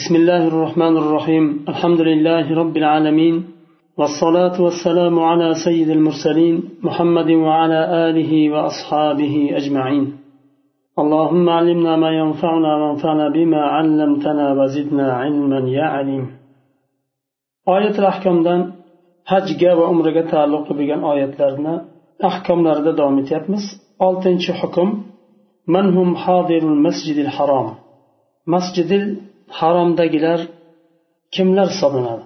بسم الله الرحمن الرحيم الحمد لله رب العالمين والصلاة والسلام على سيد المرسلين محمد وعلى آله وأصحابه أجمعين اللهم علمنا ما ينفعنا وانفعنا بما علمتنا وزدنا علما يا عليم آية الأحكام دان hajga va umraga taalluqli bo'lgan oyatlarni ahkomlarida davom etyapmiz. Oltinchi hukm manhum hodirul masjidil harom masjidil haromdagilar kimlar hisoblanadi?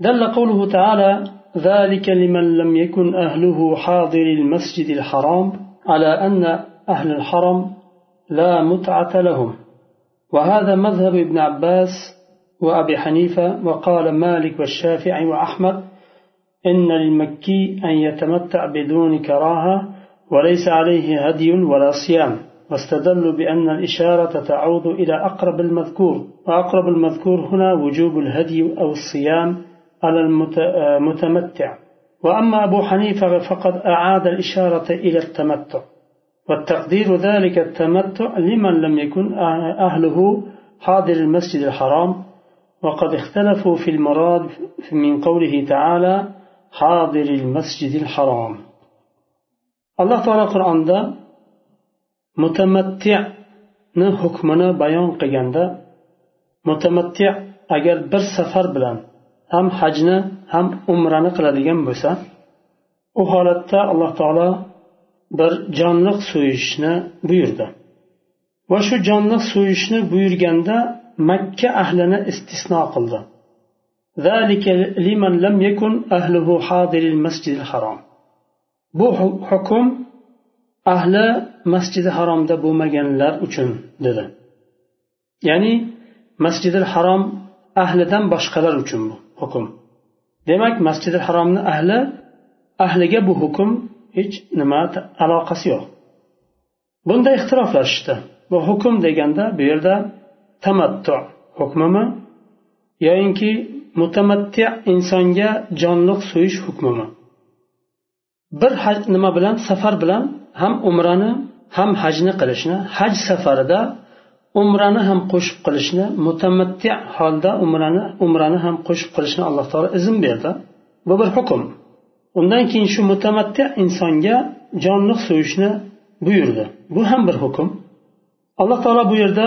دل قوله تعالى ذلك لمن لم يكن أهله حاضر المسجد الحرام على أن أهل الحرم لا متعة لهم وهذا مذهب ابن عباس وأبي حنيفة وقال مالك والشافعي وأحمد إن للمكي أن يتمتع بدون كراهة وليس عليه هدي ولا صيام واستدلوا بأن الإشارة تعود إلى أقرب المذكور وأقرب المذكور هنا وجوب الهدي أو الصيام على المتمتع وأما أبو حنيفة فقد أعاد الإشارة إلى التمتع. والتقدير ذلك التمتع لمن لم يكن أهله حاضر المسجد الحرام. وقد اختلفوا في المراد من قوله تعالى حاضر المسجد الحرام. الله تعالى قرآن mutamatti'ni hukmini bayon qilganda mutamatti agar bir safar bilan ham hajni ham umrani qiladigan bo'lsa u holatda alloh taolo bir jonliq so'yishni buyurdi. Va shu jonliq so'yishni buyurganda makka ahlini istisno qildi. Bu hukm ahli masjidi haromda bo'lmaganlar uchun dedi. Ya'ni masjidi harom ahlidan boshqalar uchun bu hukm. Demak masjidi haromni ahli ahliga bu hukm hech nima aloqasi yo'q. Bunda ixtiroflashishdi bu hukm deganda bu yerda tamattu hukmimi yoyinki mutamatti insonga jonliq so'yish hukmimi? Bir nima bilan safar bilan ham umrani ham hajni qilishni haj safarida umrani ham qo'shib qilishni mutamatti holda umrani umrani ham qo'shib qilishni alloh taolo izn berdi. Bu bir hukm. Undan keyin shu mutamatti insonga jonliq so'yishni buyurdi. Bu ham bir hukm. Alloh taolo bu yerda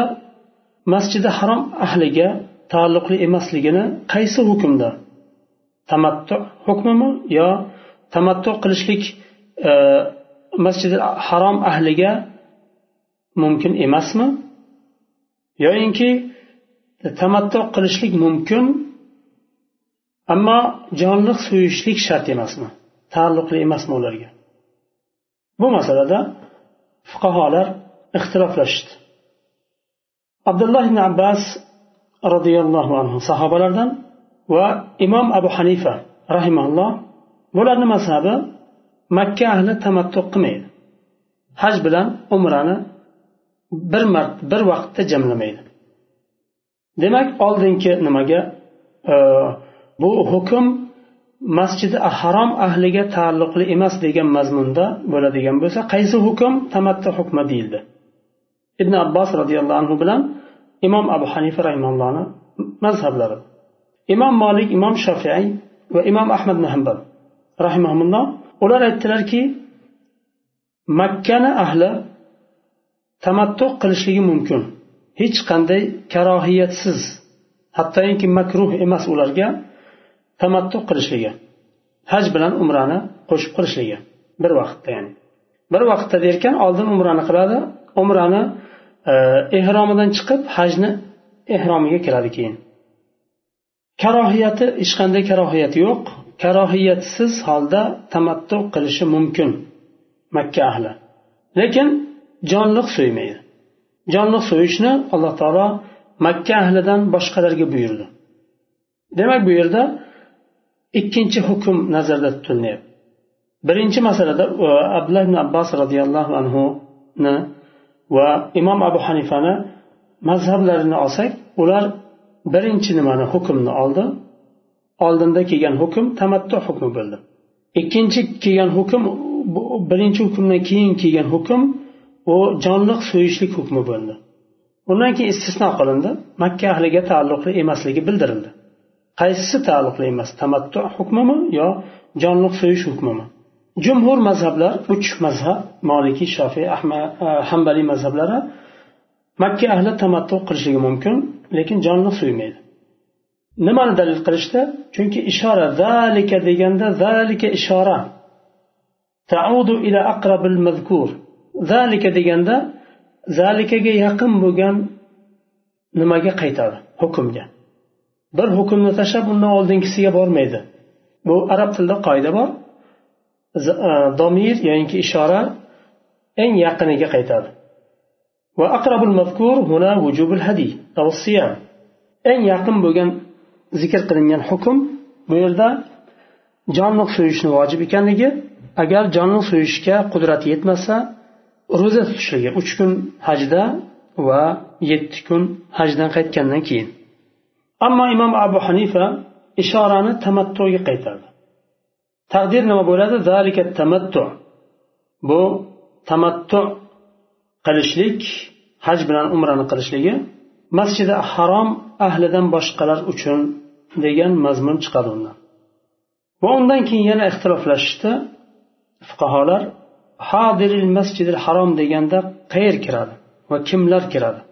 masjidi harom ahliga taalluqli emasligini qaysi hukmda? Tamattu hukmimi yo tamattu qilishlik e, masjidi harom ahliga mumkin emasmi? Yoyinki tamattu qilishlik mumkin ammo jonliq so'yishlik shart emasmi? Taalluqli emasmi ularga? Bu masalada fuqarolar ixtiroflashishdi abdulloh ibn abbas roziyallohu anhu sahobalardan va imom abu hanifa rahimalloh bularni mazhabi makka ahli tamattu qilmaydi. Haj bilan umrani bir mart bir vaqtda jamlamaydi. Demak oldingi nimaga e, bu hukm masjidi harom ahliga taalluqli emas degan mazmunda bo'ladigan bo'lsa qaysi hukm tamattu hukmi deyildi? Ibn abbos roziyallohu anhu bilan imom abu hanifa rahimallohni mazhablari. Imom molik imom shofiy va imom ahmad muhammad hambal rahimahulloh ular aytdilarki makkani ahli tamattu qilishligi mumkin. Hech qanday karohiyatsiz hattoki makruh emas ularga tamattu qilishligi haj bilan umrani qo'shib qilishligi bir vaqtda ya'ni. Bir vaqtda derkan oldin umrani qiladi umrani e, ehromidan chiqib hajni ehromiga kiradi keyin. Karohiyati hech qanday karohiyati yo'q. Karohiyatsiz holda tamattu qilishi mumkin makka ahli. Lekin jonliq so'ymaydi. Jonliq so'yishni alloh taolo makka ahlidan boshqalarga buyurdi. Demak bu yerda ikkinchi hukm nazarda tutilyapti. Birinchi masalada abdulloh ibn abbos roziyallohu anhuni va imom abu hanifani mazhablarini olsak ular birinchi nimani hukmni oldi? Oldinda kelgan hukm tamattu hukmi bo'ldi. Ikkinchi kelgan hukm birinchi hukmdan keyin kelgan hukm u jonliq so'yishlik hukmi bo'ldi. Undan keyin istisno qilindi. Makka ahliga taalluqli emasligi bildirildi. Qaysisi taalluqli emas tamattu hukmimi yo jonliq so'yish hukmimi? Jumhur mazhablar uch mazhab molikiy shofiy ahmad e, hambaliy mazhablari makka ahli tamattu qilishligi mumkin lekin jonliq so'ymaydi. nimani dalil qilishdi? Chunki ishora zalika deganda zalika ishora. Taudu ila aqrabil mazkur. Zalika deganda zalikaga yaqin bo'lgan nimaga qaytadi? Hukmga. Bir hukmni tashlab undan oldingisiga bormaydi. Bu arab tilida qoida bor. E, domir ya'niki ishora eng yaqiniga qaytadi. Va aqrabul mazkur huna vujubul hadiy eng yaqin bo'lgan zikr qilingan hukm bu yerda jonliq so'yishni vojib ekanligi agar jonliq so'yishga qudrati yetmasa ro'za tutishligi uch kun hajda va yetti kun hajdan qaytgandan keyin. Ammo imom abu hanifa ishorani tamattuga qaytardi. Taqdir nima bo'ladi? Zalika tamattu. Bu tamattu qilishlik haj bilan umrani qilishligi masjidi harom ahlidan boshqalar uchun degan mazmun chiqadi undan va undan keyin yana ixtiloflashishdi fuqarolar hodiril masjidil harom deganda qayer kiradi va kimlar kiradi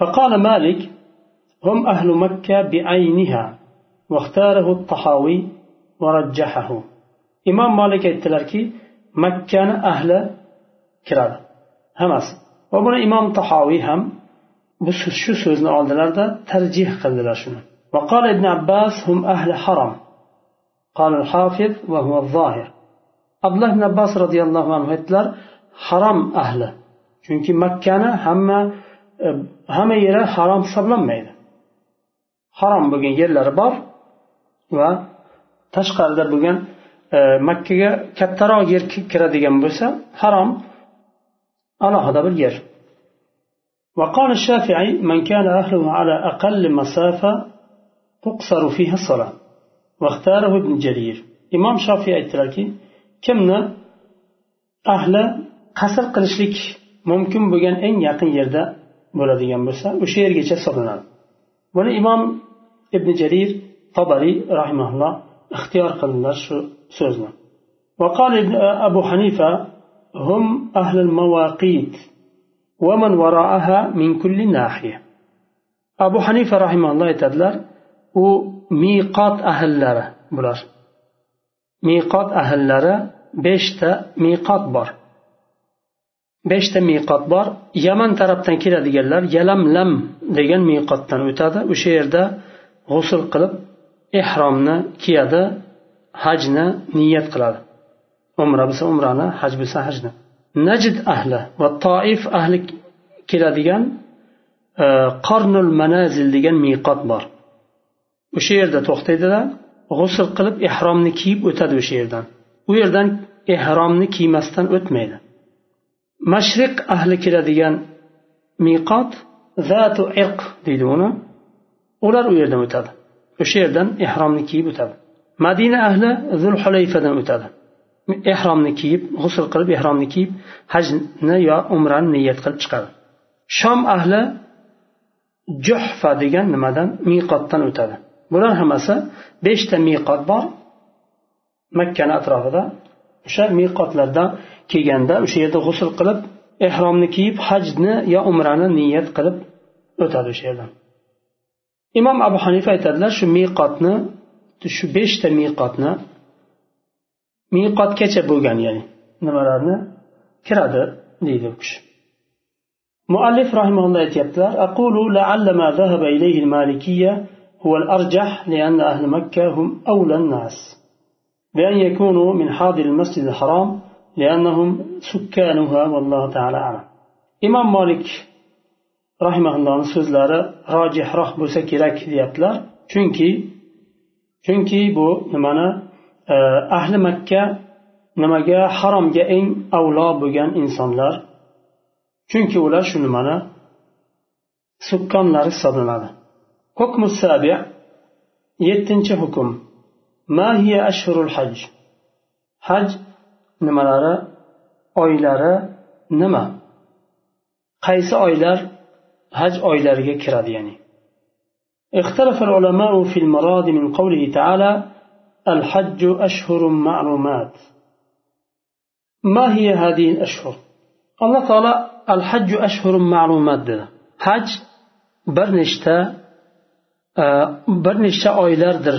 فقال مالك هم أهل مكة بعينها واختاره الطحاوي ورجحه إمام مالك aytdilarki makkani ahli kiradi hammasi va buni imom tahoviy ham bu shu so'zni oldilarda tarjih qildilar shuni وقال ابن عباس هم أهل حرم قال الحافظ وهو الظاهر abdulloh ibn abbos roziyallohu anhu aytdilar harom ahli chunki makkani hamma hamma yeri harom hisoblanmaydi harom bo'lgan yerlari bor va tashqarida bo'lgan makkaga kattaroq yer kiradigan bo'lsa harom alohida bir yer وقال الشافعي من كان أهله على أقل مسافة تقصر فيها الصلاة. واختاره ابن جرير. إمام شافعي التركي كمنا أهل قصر قلشلك؟ ممكن بغن أن يقين يرد بلدين بسا وشير جيش صلنا ون إمام ابن جرير طبري رحمه الله اختيار قلنا سوزنا. وقال ابن أبو حنيفة هم أهل المواقيت. ومن وراءها من كل ناحية أبو حنيفة رحمه الله aytadilar u miqot ahllari bular miqot ahllari beshta miqot bor beshta miqot bor yaman tarafdan keladiganlar yalamlam degan miqotdan o'tadi o'sha yerda g'usul qilib ehromni kiyadi hajni niyat qiladi umra bo'lsa umrani haj bo'lsa hajni Najd ahli va toif ahli keladigan e, qornul manazil degan miqot bor. O'sha yerda to'xtaydilar g'usul qilib ehromni kiyib o'tadi o'sha yerdan. U yerdan ehromni kiymasdan o'tmaydi. Mashriq ahli keladigan miqot zatu irq deydi uni. Ular u yerdan o'tadi. O'sha yerdan ehromni kiyib o'tadi. Madina ahli zul hulayfadan o'tadi. Ehromni kiyib g'usul qilib ehromni kiyib hajni yo umrani niyat qilib chiqadi. Shom ahli juhfa degan nimadan? Miqotdan o'tadi. Bular hammasi beshta miqot bor makkani atrofida. O'sha miqotlardan kelganda o'sha yerda g'usul qilib ehromni kiyib hajni yo umrani niyat qilib o'tadi o'sha yerdan. Imom abu hanifa aytadilar shu miqotni shu beshta miqotni miqotgacha bo'lgan ya'ni nimalarni kiradi deydi u kishi muallif rahimalloh aytyaptilar aqulu la'alla ma dhahaba ilayhi al-malikiyya هو الأرجح لأن أهل مكة هم أولى الناس بأن يكونوا من حاضر المسجد الحرام لأنهم سكانها والله تعالى أعلم إمام مالك رحمه الله so'zlari rojihroq bo'lsa kerak deyaptilar chunki chunki bu nimani ahli makka nimaga haromga eng avlo bo'lgan insonlar chunki ular shu nimani sukkonlari hisoblanadi hukm sabi yettinchi hukm ma hiya ashhurul haj haj nimalari oylari nima qaysi oylar haj oylariga kiradi ya'ni اختلف العلماء في المراد من قوله تعالى الحج أشهر معلومات ما هي هذه الأشهر الله تعالى الحج أشهر معلومات dedi haj bir nechta bir nechta oylardir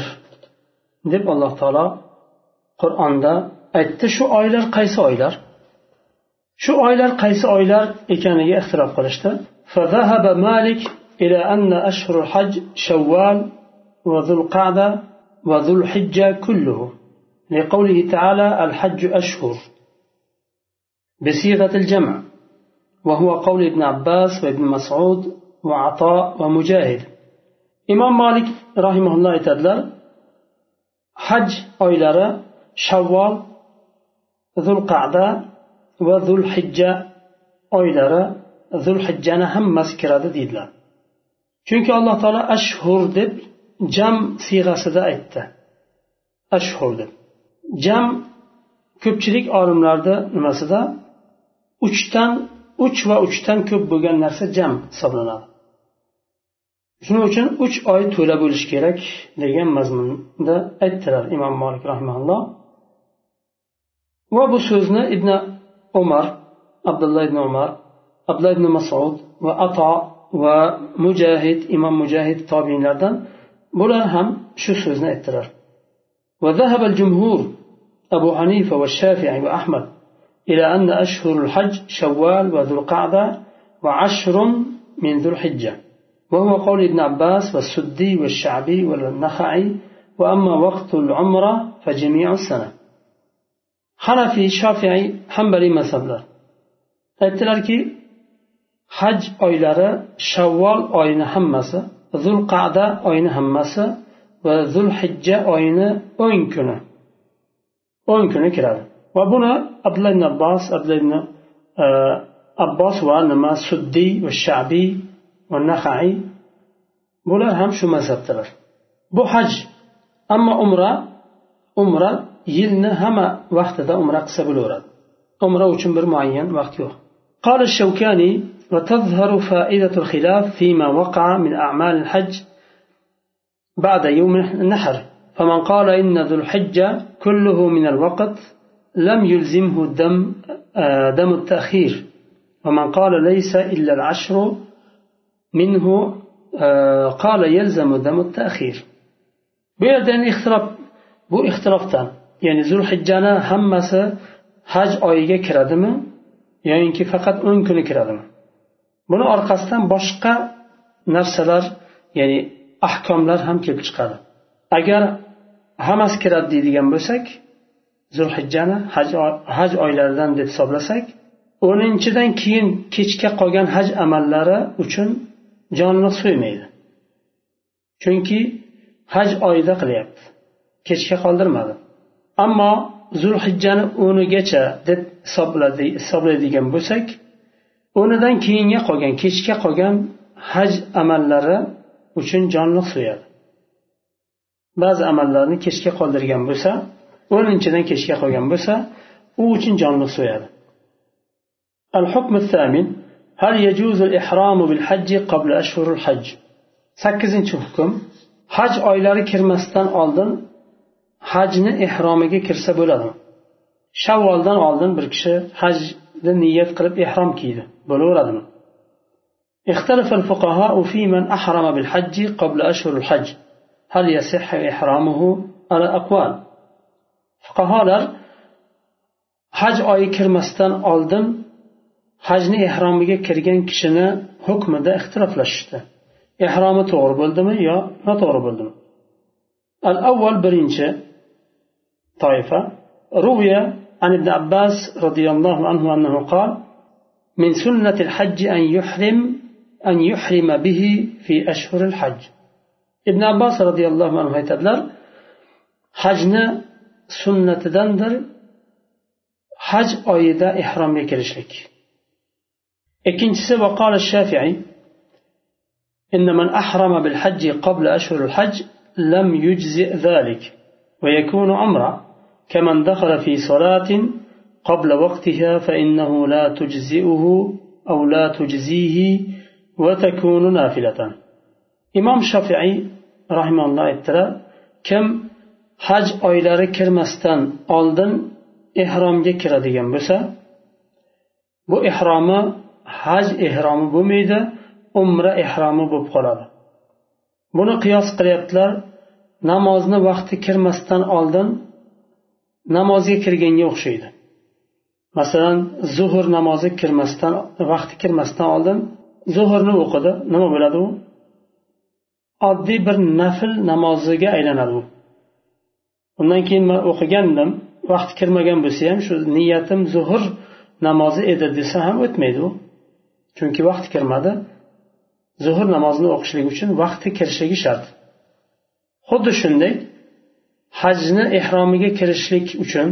deb alloh taolo qur'onda aytdi shu oylar qaysi oylar shu oylar qaysi oylar ekaniga ixtirof qilishdi فذهب مالك إلى أن أشهر الحج شوال وذو القعدة وذو الحجة كله. لقوله تعالى الحج أشهر. بصيغة الجمع. وهو قول ابن عباس وابن مسعود وعطاء ومجاهد. إمام مالك رحمه الله تعالى حج أيلر شوال ذو القعدة وذو الحجة أيلر ذو الحجة hammasi kiradi deydilar chunki alloh taolo ashhur deb jam siyg'asida aytdi. Ashhur deb. Jam ko'pchilik olimlarda nimasida? Uchdan uch va uchdan ko'p bo'lgan narsa jam hisoblanadi. Shuning uchun uch oy to'la bo'lishi kerak degan mazmunda aytdilar imom molik rahmanalloh va bu so'zni ibn umar abdulloh ibn umar abdulloh ibn masud va ato va mujahid imom mujahid tobiinlardan bular ham shu so'zni aytdilar وذهب الجمهور أبو حنيفة والشافعي وأحمد إلى أن أشهر الحج شوال وذو القعدة وعشر من ذو الحجة. وهو قول ابن عباس والسدي والشعبي والنخعي وأما وقت العمرة فجميع السنة. حنفي شافعي حنبلي مذهبlar aytdilarki haj oylari shavvol oyini hammasi zulqada oyini hammasi va zulhijja oyini o'n kuni. O'n kuni kiradi. Va buni abdulla ibn abbos abdulla e, abbos va nima suddiy va shabiy va nahaiy bular ham shu mazhabdalar. Bu haj ammo umra umra yilni hamma vaqtida umra qilsa bo'laveradi. Umra uchun bir muayyan vaqt yo'q. Qala shavkani وتظهر فائدة الخلاف فيما وقع من أعمال الحج بعد يوم النحر. فمن قال إن ذو الحجة كله من الوقت لم يلزمه دم دم التأخير. ومن قال ليس إلا العشر منه قال يلزم دم التأخير. بيردن اختلاف bu ixtilofdan ya'ni zulhijjani hammasi haj oyiga kiradimi yoyinki faqat o'n kuni kiradimi buni orqasidan boshqa narsalar ya'ni ahkomlar ham kelib chiqadi. Agar hammasi kiradi deydigan bo'lsak zulhijjani haj oylaridan deb hisoblasak o'ninchidan keyin kechga qolgan haj amallari uchun jonliq so'ymaydi. Chunki haj oyida qilyapti kechga qoldirmadi. Ammo zulhijjani o'nigacha deb hisoblaydigan bo'lsak o'nidan keyinga qolgan kechga qolgan haj amallari uchun jonliq so'yadi ba'zi amallarni kechga qoldirgan bo'lsa o'ninchidan kechga qolgan bo'lsa u uchun jonliq so'yadi الحكم الثامن هل يجوز الإحرام بالحج قبل أشهر الحج sakkizinchi hukm haj oylari kirmasdan oldin hajni ehromiga kirsa bo'ladimi shavvoldan oldin bir kishi hajni niyat qilib ihrom kiydi bo'laveradimi اختلف الفقهاء في من أحرم بالحج قبل أشهر الحج. هل يصح إحرامه؟ على أقوال. فقهاء حج أي كرمستان أولدن حج إحرامه كرغن كشنا حكم دا اختلف لشتة إحرام طور بلدم يا ما طور بلدم الأول برينجة طائفة روية عن ابن عباس رضي الله عنه أنه قال من سنة الحج أن يحرم أن يحرم به في أشهر الحج. ابن عباس رضي الله عنه aytadilar hajni sunnatidandir haj oyida ihromga kirishlik ikkinchisi وقال الشافعي إن من أحرم بالحج قبل أشهر الحج لم يجزئ ذلك ويكون عمرة. كمن دخل في صلاة قبل وقتها فإنه لا تجزئه أو لا تجزيه وتكون نافلة إمام شافعي رحمه الله aytdilar kim haj oylari kirmasdan oldin ehromga kiradigan bo'lsa bu ehromi haj ehromi bo'lmaydi umra ehromi bo'lib qoladi buni qiyos qilyaptilar namozni vaqti kirmasdan oldin namozga kirganga o'xshaydi. Masalan zuhr namozi kirmasdan vaqti kirmasdan oldin zuhrni o'qidi nima bo'ladi u? Oddiy bir nafl namoziga aylanadi u. Undan keyin man o'qigandim vaqti kirmagan bo'lsa ham shu niyatim zuhr namozi edi desa ham o'tmaydi u. Chunki vaqti kirmadi. Zuhr namozini o'qishlik uchun vaqti kirishligi shart. Xuddi shunday hajni ehromiga kirishlik uchun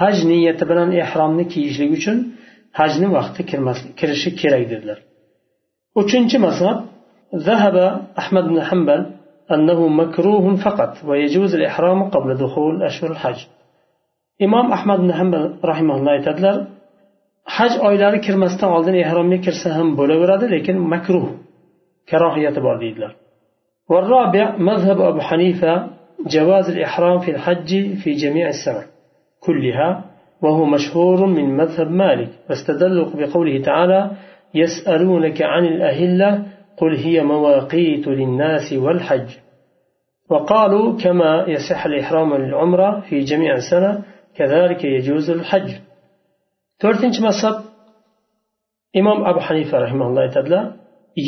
haj niyati bilan ehromni kiyishlik uchun hajni vaqti kirishi kerak dedilar uchinchi mazhab ذهب أحمد بن حنبل أنه مكروه فقط ويجوز الإحرام قبل دخول أشهر الحج إمام أحمد بن حنبل رحمه الله aytadilar haj oylari kirmasdan oldin ehromga kirsa ham bo'laveradi lekin makruh karohiyati bor deydilar والرابع مذهب أبو حنيفة جواز الإحرام في الحج في جميع السنة كلها وهو مشهور من مذهب مالك. واستدلوا بقوله تعالى يسألونك عن الأهلة قل هي مواقيت للناس والحج. وقالوا كما يصح الإحرام للعمرة في جميع السنة كذلك يجوز الحج. to'rtinchi mazhab imom abu hanifa rahimalloh aytadilar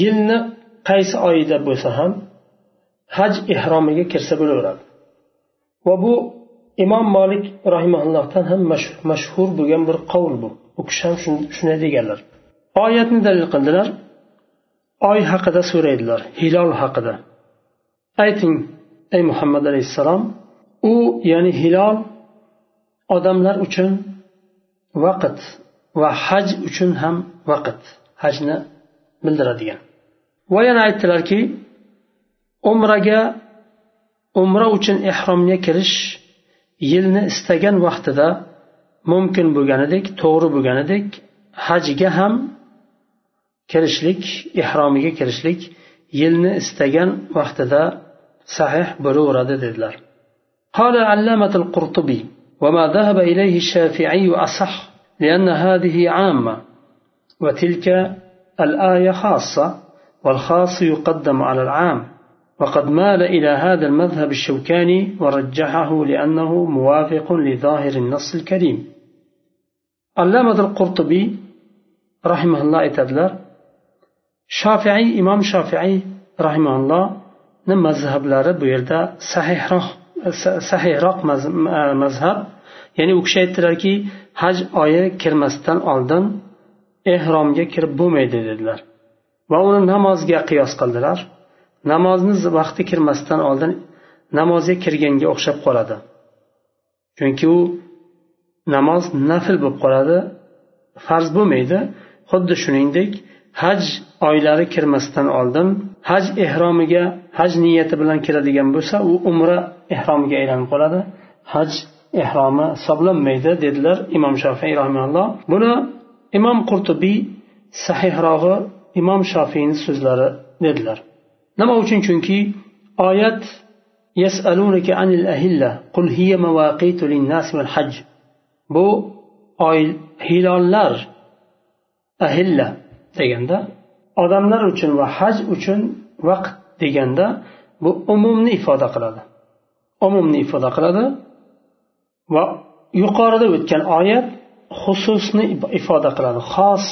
yilni qaysi oyida bo'lsa ham haj ehromiga kirsa bo'laveradi. Va bu imom molik rahimaullohdan ham mashhur bo'lgan bir qovul bu. U kishi ham shunday deganlar. Oyatni dalil qildilar. Oy haqida so'raydilar hilol haqida. Ayting ey muhammad alayhissalom u ya'ni hilol odamlar uchun vaqt va haj uchun ham vaqt. Hajni bildiradigan. Va yana aytdilarki umraga umra uchun ehromga kirish yilni istagan vaqtida mumkin bo'lganidek to'g'ri bo'lganidek hajga ham kirishlik ehromiga kirishlik yilni istagan vaqtida sahih bo'laveradi dedilar قال علامة القرطبي وما ذهب إليه الشافعي أصح لأن هذه عامة وتلك الآية خاصة والخاص يقدم على العام وقد مال إلى هذا المذهب الشوكاني ورجحه لأنه موافق لظاهر النص الكريم. علامة القرطبي رحمه الله تدلر شافعي إمام شافعي رحمه الله نم مذهب لا رب يرد صحيح رق صحيح رق مذهب. يعني وكشيء تراكي حج آية كرمستان ألدن إهرام يكرب بوميد دلر وأون نماز قياس قلدلر. Namozni vaqti kirmasdan oldin namozga kirganga o'xshab qoladi. Chunki u namoz nafl bo'lib qoladi farz bo'lmaydi. Xuddi shuningdek haj oylari kirmasdan oldin haj ehromiga haj niyati bilan kiradigan bo'lsa u umra ehromiga aylanib qoladi. Haj ehromi hisoblanmaydi dedilar imom shofiy rahimalloh buni imom qurtubiy sahihrog'i imom shofiyni so'zlari dedilar. nima uchun? Chunki oyat yasalunaka anil ahilla qul hiya mawaqitu linnas wal hajj. Bu oy hilollar ahilla deganda odamlar uchun va haj uchun vaqt deganda bu umumni ifoda qiladi. Umumni ifoda qiladi va yuqorida o'tgan oyat xususni ifoda qiladi. Xos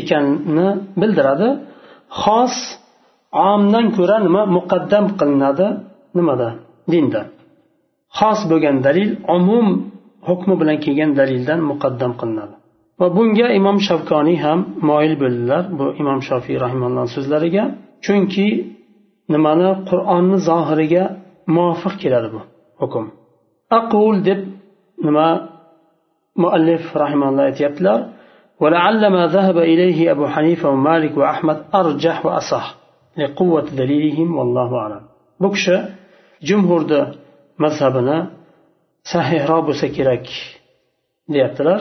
ekanini bildiradi. Xos omdan ko'ra nima muqaddam qilinadi nimada dinda xos bo'lgan dalil umum hukmi bilan kelgan dalildan muqaddam qilinadi va bunga imom shavkoniy ham moyil bo'ldilar bu imom shofiy rahimalloh so'zlariga chunki nimani qur'onni zohiriga muvofiq keladi bu hukm aqul deb nima muallif rahimalloh aytyaptilar ولعل ما ذهب إليه أبو حنيفة ومالك وأحمد أرجح وأصح E, bu kishi jumhurni mazhabini sahihro bo'lsa kerak deyaptilar.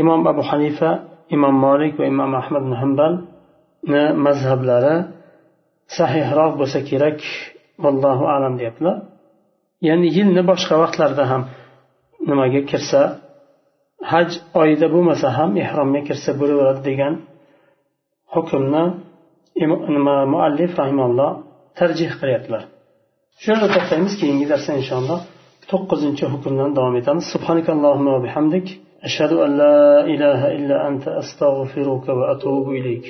Imom abu hanifa imom molik va imom ahmad ibn hambalni mazhablari sahihroq bo'lsa kerak vallohu alam deyaptilar. Ya'ni yilni boshqa vaqtlarida ham nimaga kirsa haj oyida bo'lmasa ham ehromga kirsa bo'laveradi degan hukmni nima muallif rahimalloh tarjih qilyaptilar. Shu yerda to'xtaymiz keyingi darsda inshaalloh to'qqizinchi hukmdan davom etamiz. Subhanakallohumma va bihamdik. Ashhadu an la ilaha illa anta astag'firuka va atubu ilayk.